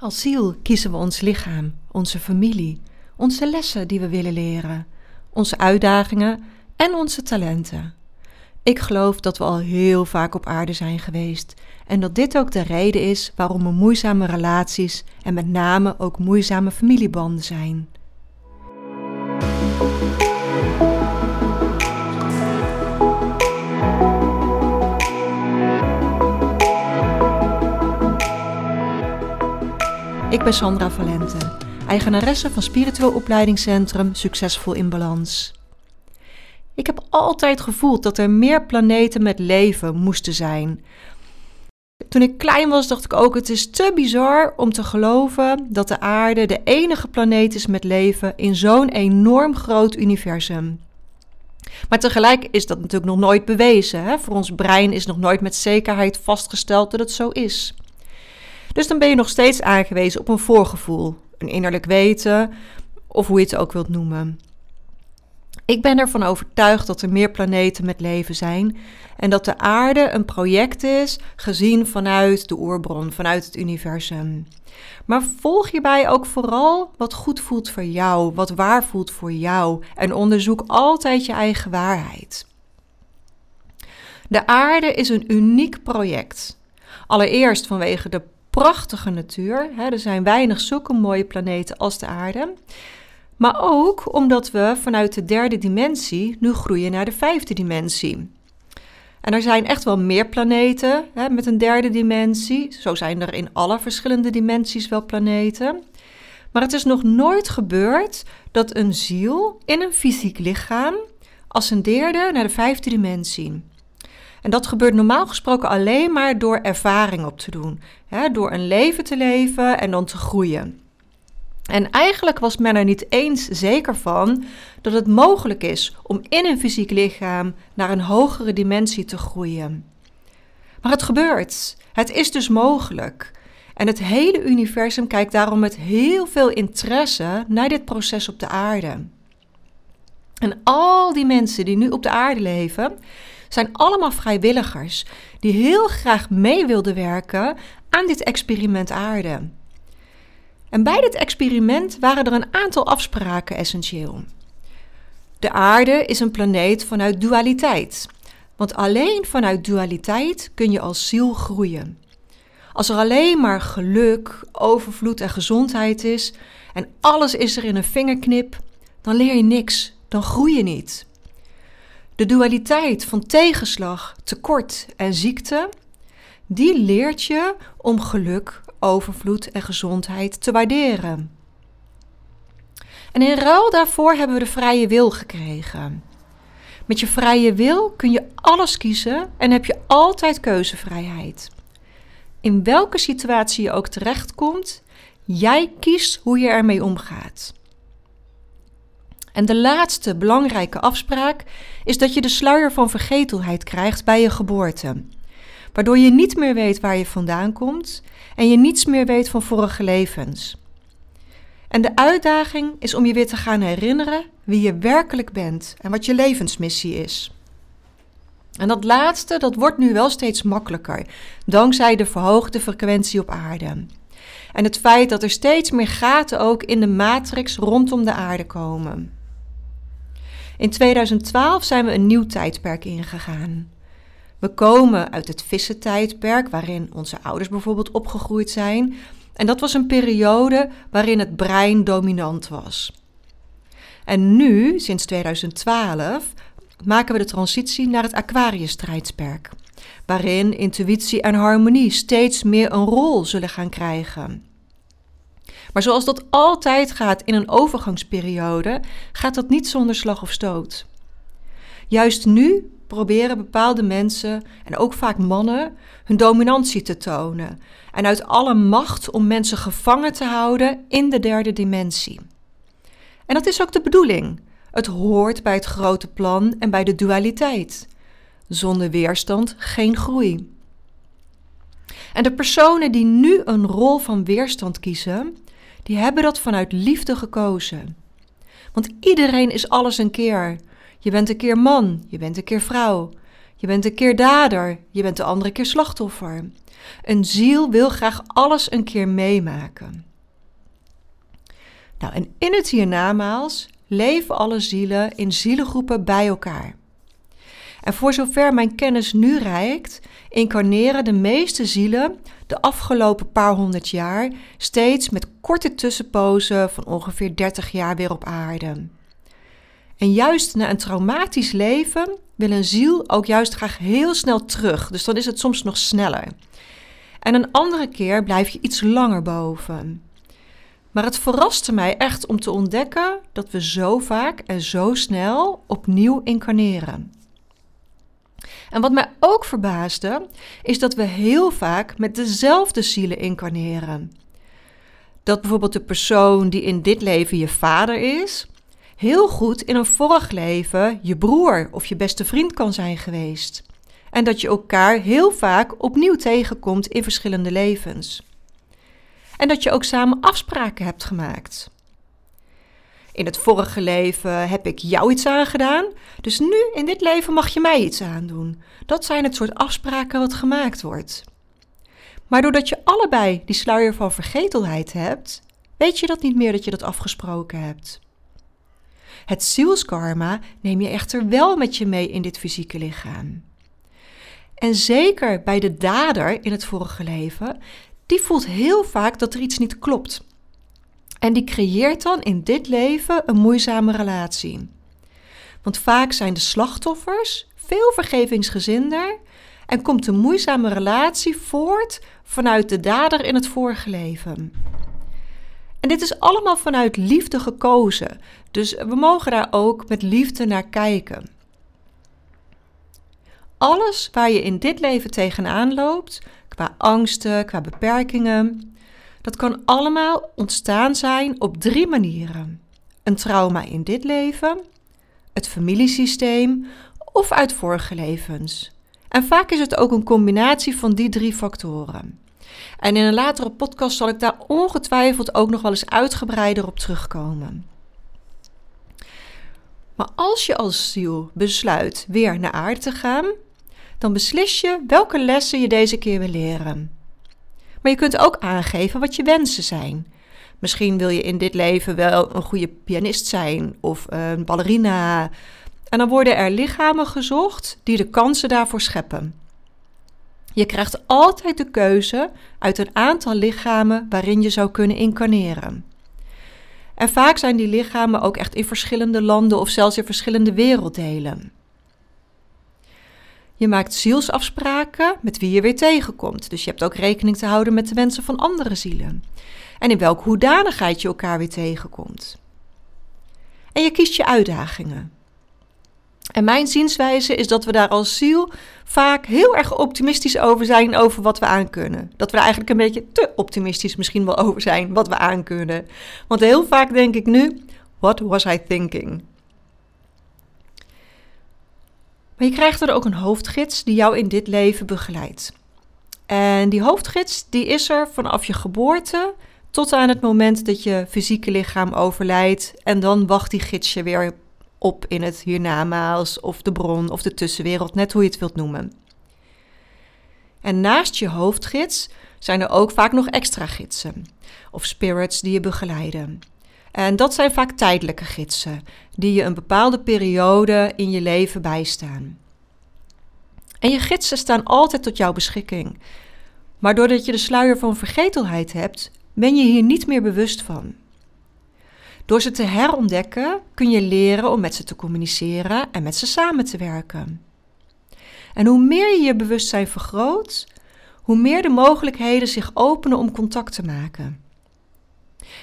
Als ziel kiezen we ons lichaam, onze familie, onze lessen die we willen leren, onze uitdagingen en onze talenten. Ik geloof dat we al heel vaak op aarde zijn geweest en dat dit ook de reden is waarom er moeizame relaties en met name ook moeizame familiebanden zijn. Ik ben Sandra Valente, eigenaresse van spiritueel opleidingscentrum Succesvol in Balans. Ik heb altijd gevoeld dat er meer planeten met leven moesten zijn. Toen ik klein was, dacht ik ook: het is te bizar om te geloven dat de aarde de enige planeet is met leven in zo'n enorm groot universum. Maar tegelijk is dat natuurlijk nog nooit bewezen. Hè? Voor ons brein is nog nooit met zekerheid vastgesteld dat het zo is. Dus dan ben je nog steeds aangewezen op een voorgevoel, een innerlijk weten of hoe je het ook wilt noemen. Ik ben ervan overtuigd dat er meer planeten met leven zijn en dat de aarde een project is gezien vanuit de oerbron, vanuit het universum. Maar volg hierbij ook vooral wat goed voelt voor jou, wat waar voelt voor jou en onderzoek altijd je eigen waarheid. De aarde is een uniek project. Allereerst vanwege de prachtige natuur. Hè, er zijn weinig zulke mooie planeten als de aarde. Maar ook omdat we vanuit de derde dimensie nu groeien naar de vijfde dimensie. En er zijn echt wel meer planeten hè, met een derde dimensie. Zo zijn er in alle verschillende dimensies wel planeten. Maar het is nog nooit gebeurd dat een ziel in een fysiek lichaam ascendeerde naar de vijfde dimensie. En dat gebeurt normaal gesproken alleen maar door ervaring op te doen. Hè, door een leven te leven en dan te groeien. En eigenlijk was men er niet eens zeker van dat het mogelijk is om in een fysiek lichaam naar een hogere dimensie te groeien. Maar het gebeurt. Het is dus mogelijk. En het hele universum kijkt daarom met heel veel interesse naar dit proces op de aarde. En al die mensen die nu op de aarde leven, zijn allemaal vrijwilligers die heel graag mee wilden werken aan dit experiment aarde. En bij dit experiment waren er een aantal afspraken essentieel. De aarde is een planeet vanuit dualiteit. Want alleen vanuit dualiteit kun je als ziel groeien. Als er alleen maar geluk, overvloed en gezondheid is en alles is er in een vingerknip, dan leer je niks, dan groei je niet. De dualiteit van tegenslag, tekort en ziekte, die leert je om geluk, overvloed en gezondheid te waarderen. En in ruil daarvoor hebben we de vrije wil gekregen. Met je vrije wil kun je alles kiezen en heb je altijd keuzevrijheid. In welke situatie je ook terechtkomt, jij kiest hoe je ermee omgaat. En de laatste belangrijke afspraak is dat je de sluier van vergetelheid krijgt bij je geboorte. Waardoor je niet meer weet waar je vandaan komt en je niets meer weet van vorige levens. En de uitdaging is om je weer te gaan herinneren wie je werkelijk bent en wat je levensmissie is. En dat laatste, dat wordt nu wel steeds makkelijker, dankzij de verhoogde frequentie op aarde. En het feit dat er steeds meer gaten ook in de matrix rondom de aarde komen. In 2012 zijn we een nieuw tijdperk ingegaan. We komen uit het vissentijdperk, waarin onze ouders bijvoorbeeld opgegroeid zijn. En dat was een periode waarin het brein dominant was. En nu, sinds 2012, maken we de transitie naar het Aquarius-tijdperk, waarin intuïtie en harmonie steeds meer een rol zullen gaan krijgen. Maar zoals dat altijd gaat in een overgangsperiode, gaat dat niet zonder slag of stoot. Juist nu proberen bepaalde mensen, en ook vaak mannen, hun dominantie te tonen. En uit alle macht om mensen gevangen te houden in de derde dimensie. En dat is ook de bedoeling. Het hoort bij het grote plan en bij de dualiteit. Zonder weerstand geen groei. En de personen die nu een rol van weerstand kiezen, die hebben dat vanuit liefde gekozen. Want iedereen is alles een keer. Je bent een keer man, je bent een keer vrouw. Je bent een keer dader, je bent de andere keer slachtoffer. Een ziel wil graag alles een keer meemaken. Nou, en in het hiernamaals leven alle zielen in zielengroepen bij elkaar. En voor zover mijn kennis nu reikt, incarneren de meeste zielen de afgelopen paar honderd jaar steeds met korte tussenpozen van ongeveer 30 jaar weer op aarde. En juist na een traumatisch leven wil een ziel ook juist graag heel snel terug, dus dan is het soms nog sneller. En een andere keer blijf je iets langer boven. Maar het verraste mij echt om te ontdekken dat we zo vaak en zo snel opnieuw incarneren. En wat mij ook verbaasde, is dat we heel vaak met dezelfde zielen incarneren. Dat bijvoorbeeld de persoon die in dit leven je vader is, heel goed in een vorig leven je broer of je beste vriend kan zijn geweest. En dat je elkaar heel vaak opnieuw tegenkomt in verschillende levens. En dat je ook samen afspraken hebt gemaakt. In het vorige leven heb ik jou iets aangedaan, dus nu in dit leven mag je mij iets aandoen. Dat zijn het soort afspraken wat gemaakt wordt. Maar doordat je allebei die sluier van vergetelheid hebt, weet je dat niet meer dat je dat afgesproken hebt. Het zielskarma neem je echter wel met je mee in dit fysieke lichaam. En zeker bij de dader in het vorige leven, die voelt heel vaak dat er iets niet klopt. En die creëert dan in dit leven een moeizame relatie. Want vaak zijn de slachtoffers veel vergevingsgezinder en komt de moeizame relatie voort vanuit de dader in het vorige leven. En dit is allemaal vanuit liefde gekozen, dus we mogen daar ook met liefde naar kijken. Alles waar je in dit leven tegenaan loopt, qua angsten, qua beperkingen, dat kan allemaal ontstaan zijn op drie manieren. Een trauma in dit leven, het familiesysteem of uit vorige levens. En vaak is het ook een combinatie van die drie factoren. En in een latere podcast zal ik daar ongetwijfeld ook nog wel eens uitgebreider op terugkomen. Maar als je als ziel besluit weer naar aarde te gaan, dan beslis je welke lessen je deze keer wil leren. Maar je kunt ook aangeven wat je wensen zijn. Misschien wil je in dit leven wel een goede pianist zijn of een ballerina. En dan worden er lichamen gezocht die de kansen daarvoor scheppen. Je krijgt altijd de keuze uit een aantal lichamen waarin je zou kunnen incarneren. En vaak zijn die lichamen ook echt in verschillende landen of zelfs in verschillende werelddelen. Je maakt zielsafspraken met wie je weer tegenkomt. Dus je hebt ook rekening te houden met de wensen van andere zielen. En in welke hoedanigheid je elkaar weer tegenkomt. En je kiest je uitdagingen. En mijn zienswijze is dat we daar als ziel vaak heel erg optimistisch over zijn over wat we aankunnen. Dat we er eigenlijk een beetje te optimistisch misschien wel over zijn wat we aankunnen. Want heel vaak denk ik nu, what was I thinking? Maar je krijgt er ook een hoofdgids die jou in dit leven begeleidt. En die hoofdgids die is er vanaf je geboorte tot aan het moment dat je fysieke lichaam overlijdt. En dan wacht die gids je weer op in het hiernamaals of de bron of de tussenwereld, net hoe je het wilt noemen. En naast je hoofdgids zijn er ook vaak nog extra gidsen of spirits die je begeleiden. En dat zijn vaak tijdelijke gidsen, die je een bepaalde periode in je leven bijstaan. En je gidsen staan altijd tot jouw beschikking. Maar doordat je de sluier van vergetelheid hebt, ben je hier niet meer bewust van. Door ze te herontdekken kun je leren om met ze te communiceren en met ze samen te werken. En hoe meer je je bewustzijn vergroot, hoe meer de mogelijkheden zich openen om contact te maken.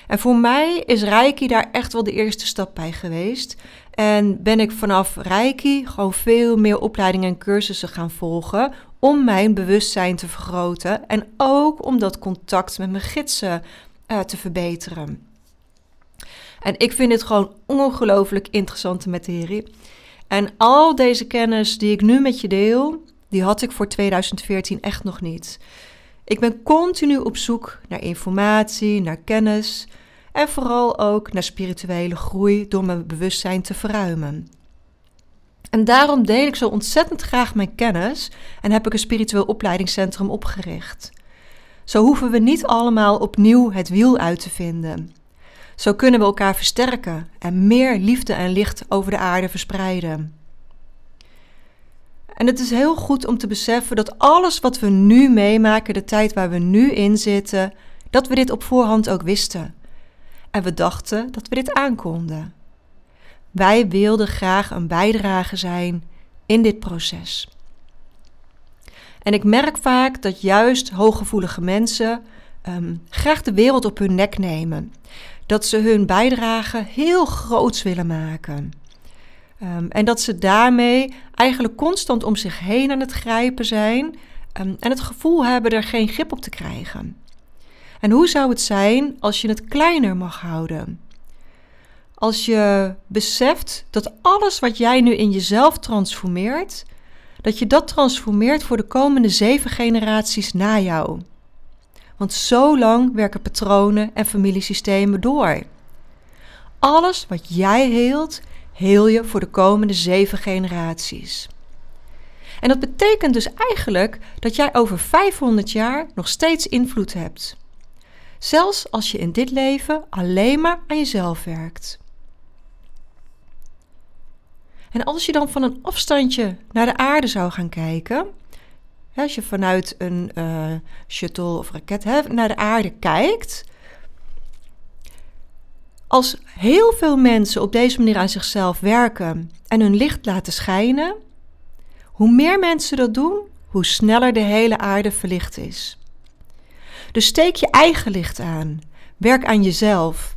En voor mij is Reiki daar echt wel de eerste stap bij geweest. En ben ik vanaf Reiki gewoon veel meer opleidingen en cursussen gaan volgen om mijn bewustzijn te vergroten en ook om dat contact met mijn gidsen uh, te verbeteren. En ik vind het gewoon ongelooflijk interessante materie. En al deze kennis die ik nu met je deel, die had ik voor 2014 echt nog niet. Ik ben continu op zoek naar informatie, naar kennis en vooral ook naar spirituele groei door mijn bewustzijn te verruimen. En daarom deel ik zo ontzettend graag mijn kennis en heb ik een spiritueel opleidingscentrum opgericht. Zo hoeven we niet allemaal opnieuw het wiel uit te vinden. Zo kunnen we elkaar versterken en meer liefde en licht over de aarde verspreiden. En het is heel goed om te beseffen dat alles wat we nu meemaken, de tijd waar we nu in zitten, dat we dit op voorhand ook wisten. En we dachten dat we dit aankonden. Wij wilden graag een bijdrage zijn in dit proces. En ik merk vaak dat juist hooggevoelige mensen um, graag de wereld op hun nek nemen. Dat ze hun bijdrage heel groots willen maken. Um, en dat ze daarmee eigenlijk constant om zich heen aan het grijpen zijn um, en het gevoel hebben er geen grip op te krijgen. En hoe zou het zijn als je het kleiner mag houden? Als je beseft dat alles wat jij nu in jezelf transformeert, dat je dat transformeert voor de komende zeven generaties na jou. Want zo lang werken patronen en familiesystemen door. Alles wat jij heelt, heel je voor de komende zeven generaties. En dat betekent dus eigenlijk dat jij over 500 jaar nog steeds invloed hebt. Zelfs als je in dit leven alleen maar aan jezelf werkt. En als je dan van een afstandje naar de aarde zou gaan kijken, als je vanuit een uh, shuttle of raket hè, naar de aarde kijkt, als heel veel mensen op deze manier aan zichzelf werken en hun licht laten schijnen, hoe meer mensen dat doen, hoe sneller de hele aarde verlicht is. Dus steek je eigen licht aan. Werk aan jezelf.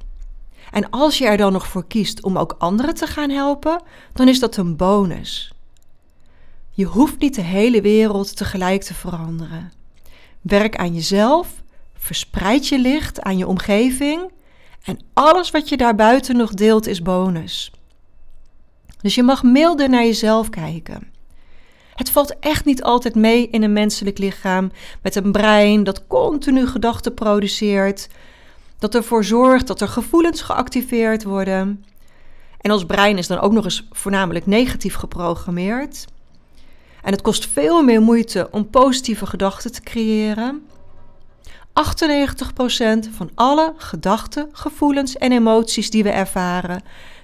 En als je er dan nog voor kiest om ook anderen te gaan helpen, dan is dat een bonus. Je hoeft niet de hele wereld tegelijk te veranderen. Werk aan jezelf, verspreid je licht aan je omgeving en alles wat je daarbuiten nog deelt is bonus. Dus je mag milder naar jezelf kijken. Het valt echt niet altijd mee in een menselijk lichaam met een brein dat continu gedachten produceert, dat ervoor zorgt dat er gevoelens geactiveerd worden. En ons brein is dan ook nog eens voornamelijk negatief geprogrammeerd. En het kost veel meer moeite om positieve gedachten te creëren. 98% van alle gedachten, gevoelens en emoties die we ervaren,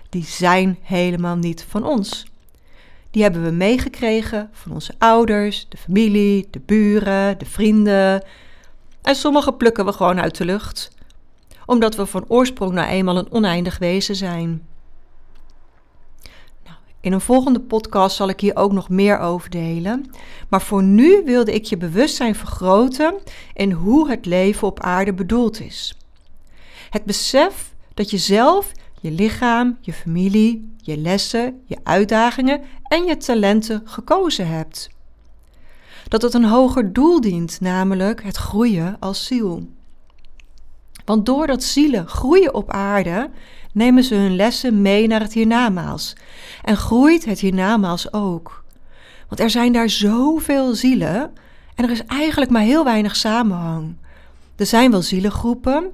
die zijn helemaal niet van ons. Die hebben we meegekregen van onze ouders, de familie, de buren, de vrienden. En sommige plukken we gewoon uit de lucht, omdat we van oorsprong nou eenmaal een oneindig wezen zijn. In een volgende podcast zal ik hier ook nog meer over delen. Maar voor nu wilde ik je bewustzijn vergroten in hoe het leven op aarde bedoeld is. Het besef dat je zelf je lichaam, je familie, je lessen, je uitdagingen en je talenten gekozen hebt. Dat het een hoger doel dient, namelijk het groeien als ziel. Want doordat zielen groeien op aarde, nemen ze hun lessen mee naar het hiernamaals. En groeit het hiernamaals ook. Want er zijn daar zoveel zielen en er is eigenlijk maar heel weinig samenhang. Er zijn wel zielengroepen,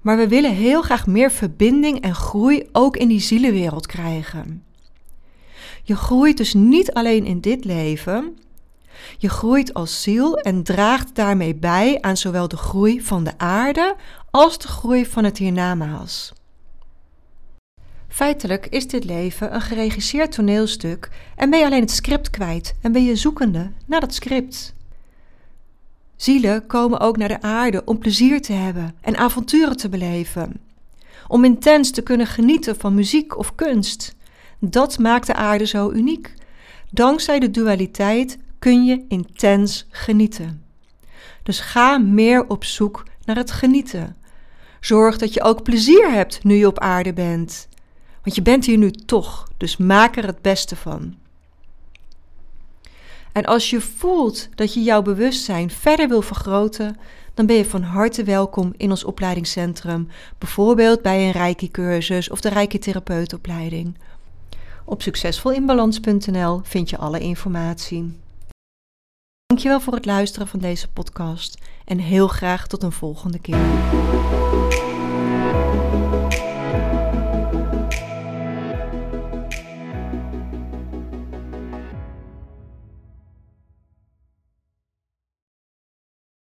maar we willen heel graag meer verbinding en groei ook in die zielenwereld krijgen. Je groeit dus niet alleen in dit leven, je groeit als ziel en draagt daarmee bij aan zowel de groei van de aarde als de groei van het hiernamaals. Feitelijk is dit leven een geregisseerd toneelstuk en ben je alleen het script kwijt en ben je zoekende naar dat script. Zielen komen ook naar de aarde om plezier te hebben en avonturen te beleven. Om intens te kunnen genieten van muziek of kunst. Dat maakt de aarde zo uniek. Dankzij de dualiteit kun je intens genieten. Dus ga meer op zoek naar het genieten. Zorg dat je ook plezier hebt nu je op aarde bent. Want je bent hier nu toch, dus maak er het beste van. En als je voelt dat je jouw bewustzijn verder wil vergroten, dan ben je van harte welkom in ons opleidingscentrum, bijvoorbeeld bij een Reiki-cursus of de Reiki-therapeutopleiding. Op succesvolinbalans.nl vind je alle informatie. Dankjewel voor het luisteren van deze podcast en heel graag tot een volgende keer.